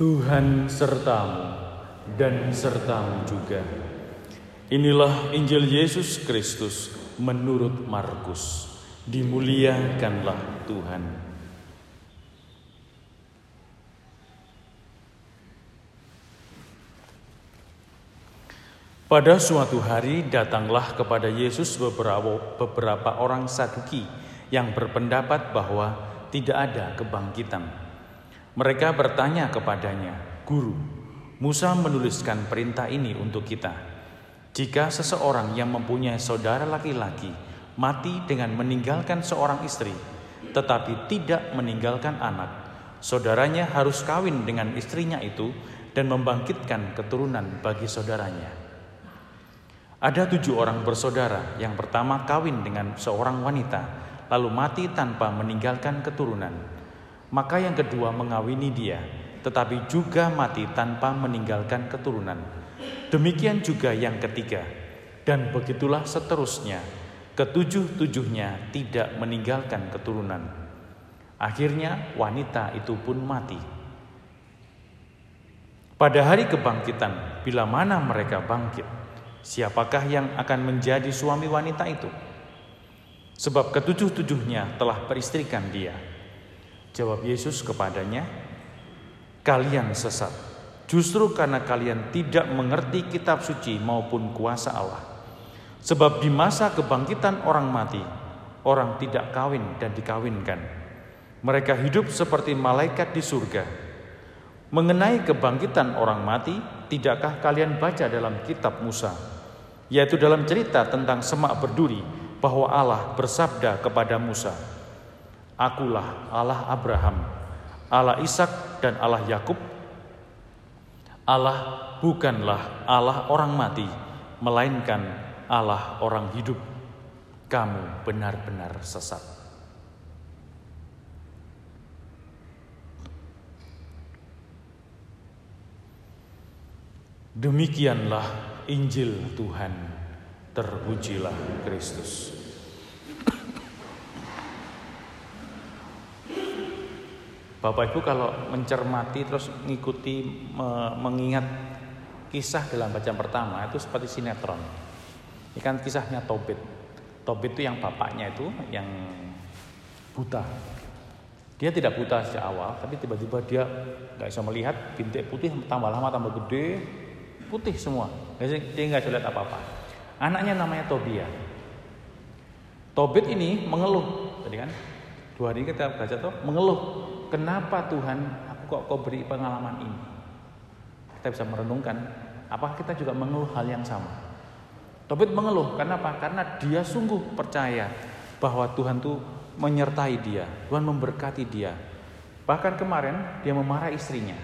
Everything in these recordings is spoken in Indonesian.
Tuhan sertamu dan sertamu juga. Inilah Injil Yesus Kristus menurut Markus. Dimuliakanlah Tuhan. Pada suatu hari datanglah kepada Yesus beberapa, beberapa orang Saduki yang berpendapat bahwa tidak ada kebangkitan. Mereka bertanya kepadanya, "Guru, Musa menuliskan perintah ini untuk kita. Jika seseorang yang mempunyai saudara laki-laki mati dengan meninggalkan seorang istri, tetapi tidak meninggalkan anak, saudaranya harus kawin dengan istrinya itu dan membangkitkan keturunan bagi saudaranya." Ada tujuh orang bersaudara. Yang pertama kawin dengan seorang wanita, lalu mati tanpa meninggalkan keturunan. Maka yang kedua mengawini dia, tetapi juga mati tanpa meninggalkan keturunan. Demikian juga yang ketiga, dan begitulah seterusnya. Ketujuh-tujuhnya tidak meninggalkan keturunan. Akhirnya wanita itu pun mati. Pada hari kebangkitan, bila mana mereka bangkit, Siapakah yang akan menjadi suami wanita itu? Sebab ketujuh-tujuhnya telah beristrikan dia. Jawab Yesus kepadanya, "Kalian sesat, justru karena kalian tidak mengerti kitab suci maupun kuasa Allah. Sebab di masa kebangkitan orang mati, orang tidak kawin dan dikawinkan. Mereka hidup seperti malaikat di surga. Mengenai kebangkitan orang mati, tidakkah kalian baca dalam kitab Musa?" yaitu dalam cerita tentang semak berduri bahwa Allah bersabda kepada Musa, Akulah Allah Abraham, Allah Ishak dan Allah Yakub. Allah bukanlah Allah orang mati, melainkan Allah orang hidup. Kamu benar-benar sesat. Demikianlah Injil Tuhan, terpujilah Kristus. Bapak Ibu kalau mencermati terus mengikuti mengingat kisah dalam bacaan pertama itu seperti sinetron. Ini kan kisahnya Tobit. Tobit itu yang bapaknya itu yang buta. Dia tidak buta sejak awal, tapi tiba-tiba dia nggak bisa melihat bintik putih tambah lama tambah gede, putih semua. Dia nggak bisa lihat apa-apa. Anaknya namanya Tobia. Tobit ini mengeluh, tadi kan dua hari kita baca tuh mengeluh. Kenapa Tuhan aku kok kau beri pengalaman ini? Kita bisa merenungkan, apakah kita juga mengeluh hal yang sama? Tobit mengeluh, kenapa? Karena dia sungguh percaya bahwa Tuhan tuh menyertai dia, Tuhan memberkati dia. Bahkan kemarin dia memarah istrinya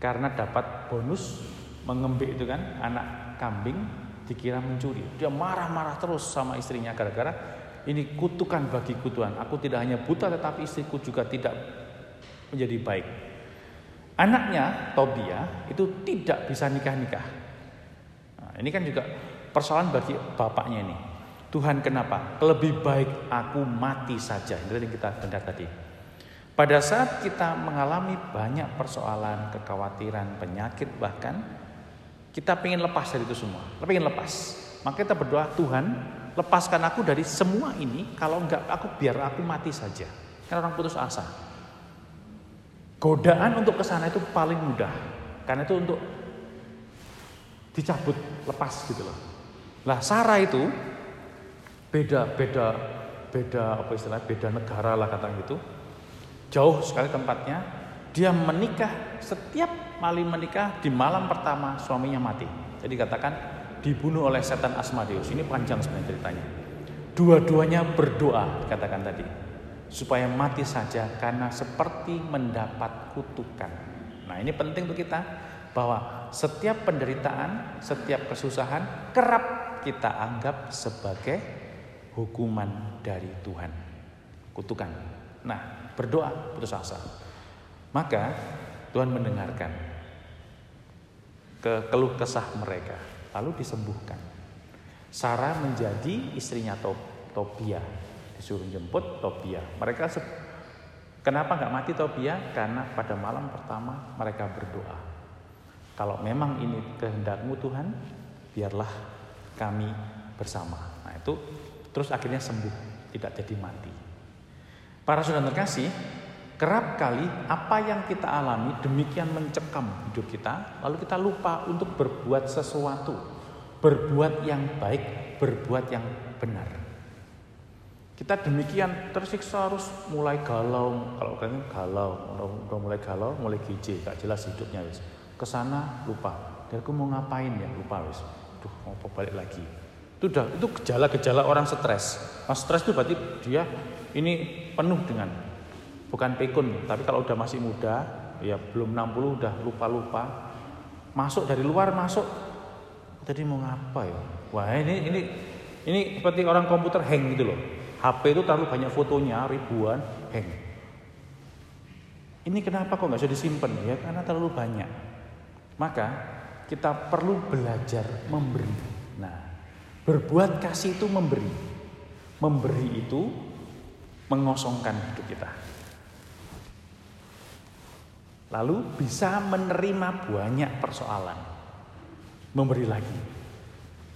karena dapat bonus mengembik itu kan anak kambing dikira mencuri. Dia marah-marah terus sama istrinya gara-gara ini kutukan bagi kutuan. Aku tidak hanya buta tetapi istriku juga tidak menjadi baik. Anaknya Tobia itu tidak bisa nikah-nikah. Nah, ini kan juga persoalan bagi bapaknya ini. Tuhan kenapa? Lebih baik aku mati saja. Itu yang kita dengar tadi. Pada saat kita mengalami banyak persoalan, kekhawatiran, penyakit bahkan kita ingin lepas dari itu semua. Kita ingin lepas. Maka kita berdoa, Tuhan, lepaskan aku dari semua ini. Kalau enggak, aku biar aku mati saja. Kan orang putus asa. Godaan untuk ke sana itu paling mudah. Karena itu untuk dicabut, lepas gitu loh. Lah Sarah itu beda beda beda apa istilah beda negara lah kata gitu. Jauh sekali tempatnya. Dia menikah setiap Mali menikah di malam pertama suaminya mati. Jadi katakan dibunuh oleh setan Asmodeus. Ini panjang sebenarnya ceritanya. Dua-duanya berdoa katakan tadi supaya mati saja karena seperti mendapat kutukan. Nah, ini penting untuk kita bahwa setiap penderitaan, setiap kesusahan kerap kita anggap sebagai hukuman dari Tuhan. Kutukan. Nah, berdoa putus asa. Maka Tuhan mendengarkan ke keluh kesah mereka, lalu disembuhkan. Sarah menjadi istrinya Tobia, disuruh jemput Tobia. Mereka Kenapa nggak mati Tobia? Karena pada malam pertama mereka berdoa. Kalau memang ini kehendakmu Tuhan, biarlah kami bersama. Nah itu terus akhirnya sembuh, tidak jadi mati. Para saudara terkasih, kerap kali apa yang kita alami demikian mencekam hidup kita, lalu kita lupa untuk berbuat sesuatu, berbuat yang baik, berbuat yang benar. Kita demikian tersiksa harus mulai galau, kalau kan galau, udah mulai galau, mulai gizi, gak jelas hidupnya wis. Ke sana lupa, dan aku mau ngapain ya lupa wis. Duh mau balik lagi. Itu udah itu gejala-gejala orang stres. Nah, stres itu berarti dia ini penuh dengan bukan pekun, tapi kalau udah masih muda, ya belum 60 udah lupa-lupa. Masuk dari luar masuk. Tadi mau ngapa ya? Wah, ini ini ini seperti orang komputer hang gitu loh HP itu terlalu banyak fotonya, ribuan, hang. Ini kenapa kok nggak bisa disimpan? Ya karena terlalu banyak. Maka kita perlu belajar memberi. Nah, berbuat kasih itu memberi. Memberi itu mengosongkan hidup kita. Lalu bisa menerima banyak persoalan. Memberi lagi,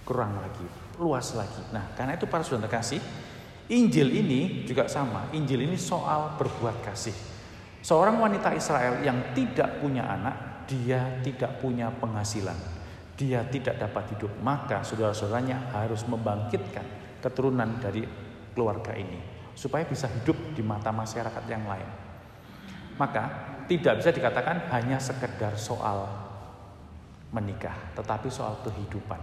kurang lagi, luas lagi. Nah, karena itu para saudara kasih, Injil ini juga sama. Injil ini soal berbuat kasih. Seorang wanita Israel yang tidak punya anak, dia tidak punya penghasilan. Dia tidak dapat hidup. Maka saudara-saudaranya harus membangkitkan keturunan dari keluarga ini. Supaya bisa hidup di mata masyarakat yang lain. Maka tidak bisa dikatakan hanya sekedar soal menikah. Tetapi soal kehidupan.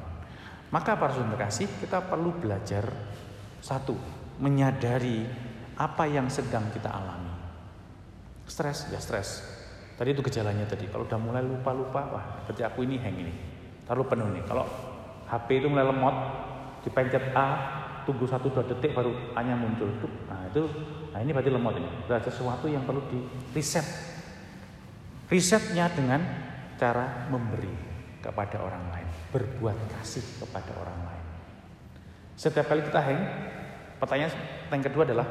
Maka para saudara kasih kita perlu belajar satu, menyadari apa yang sedang kita alami. Stres ya stres. Tadi itu gejalanya tadi. Kalau udah mulai lupa-lupa, wah berarti aku ini hang ini. Terlalu penuh nih. Kalau HP itu mulai lemot, dipencet A, tunggu satu dua detik baru A-nya muncul. Nah itu, nah ini berarti lemot ini. Ada sesuatu yang perlu di reset. Resetnya dengan cara memberi kepada orang lain, berbuat kasih kepada orang lain. Setiap kali kita hang, Pertanyaan yang kedua adalah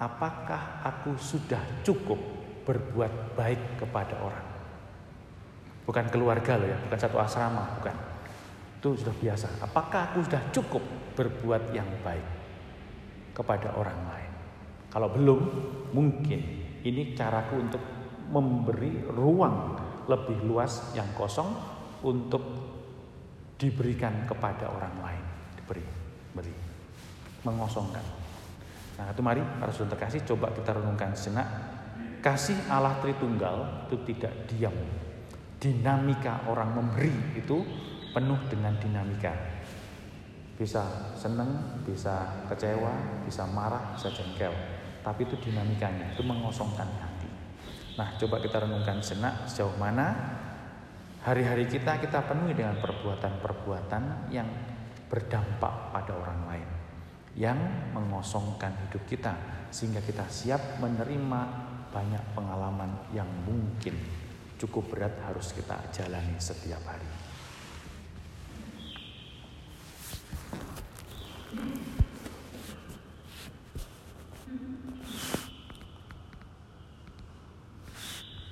apakah aku sudah cukup berbuat baik kepada orang? Bukan keluarga loh ya, bukan satu asrama, bukan. Itu sudah biasa. Apakah aku sudah cukup berbuat yang baik kepada orang lain? Kalau belum, mungkin ini caraku untuk memberi ruang lebih luas yang kosong untuk diberikan kepada orang lain. Diberi, beri mengosongkan. Nah, itu mari para saudara terkasih coba kita renungkan sejenak. Kasih Allah Tritunggal itu tidak diam. Dinamika orang memberi itu penuh dengan dinamika. Bisa seneng, bisa kecewa, bisa marah, bisa jengkel. Tapi itu dinamikanya, itu mengosongkan hati. Nah, coba kita renungkan sejenak sejauh mana hari-hari kita kita penuhi dengan perbuatan-perbuatan yang berdampak pada orang lain yang mengosongkan hidup kita sehingga kita siap menerima banyak pengalaman yang mungkin cukup berat harus kita jalani setiap hari.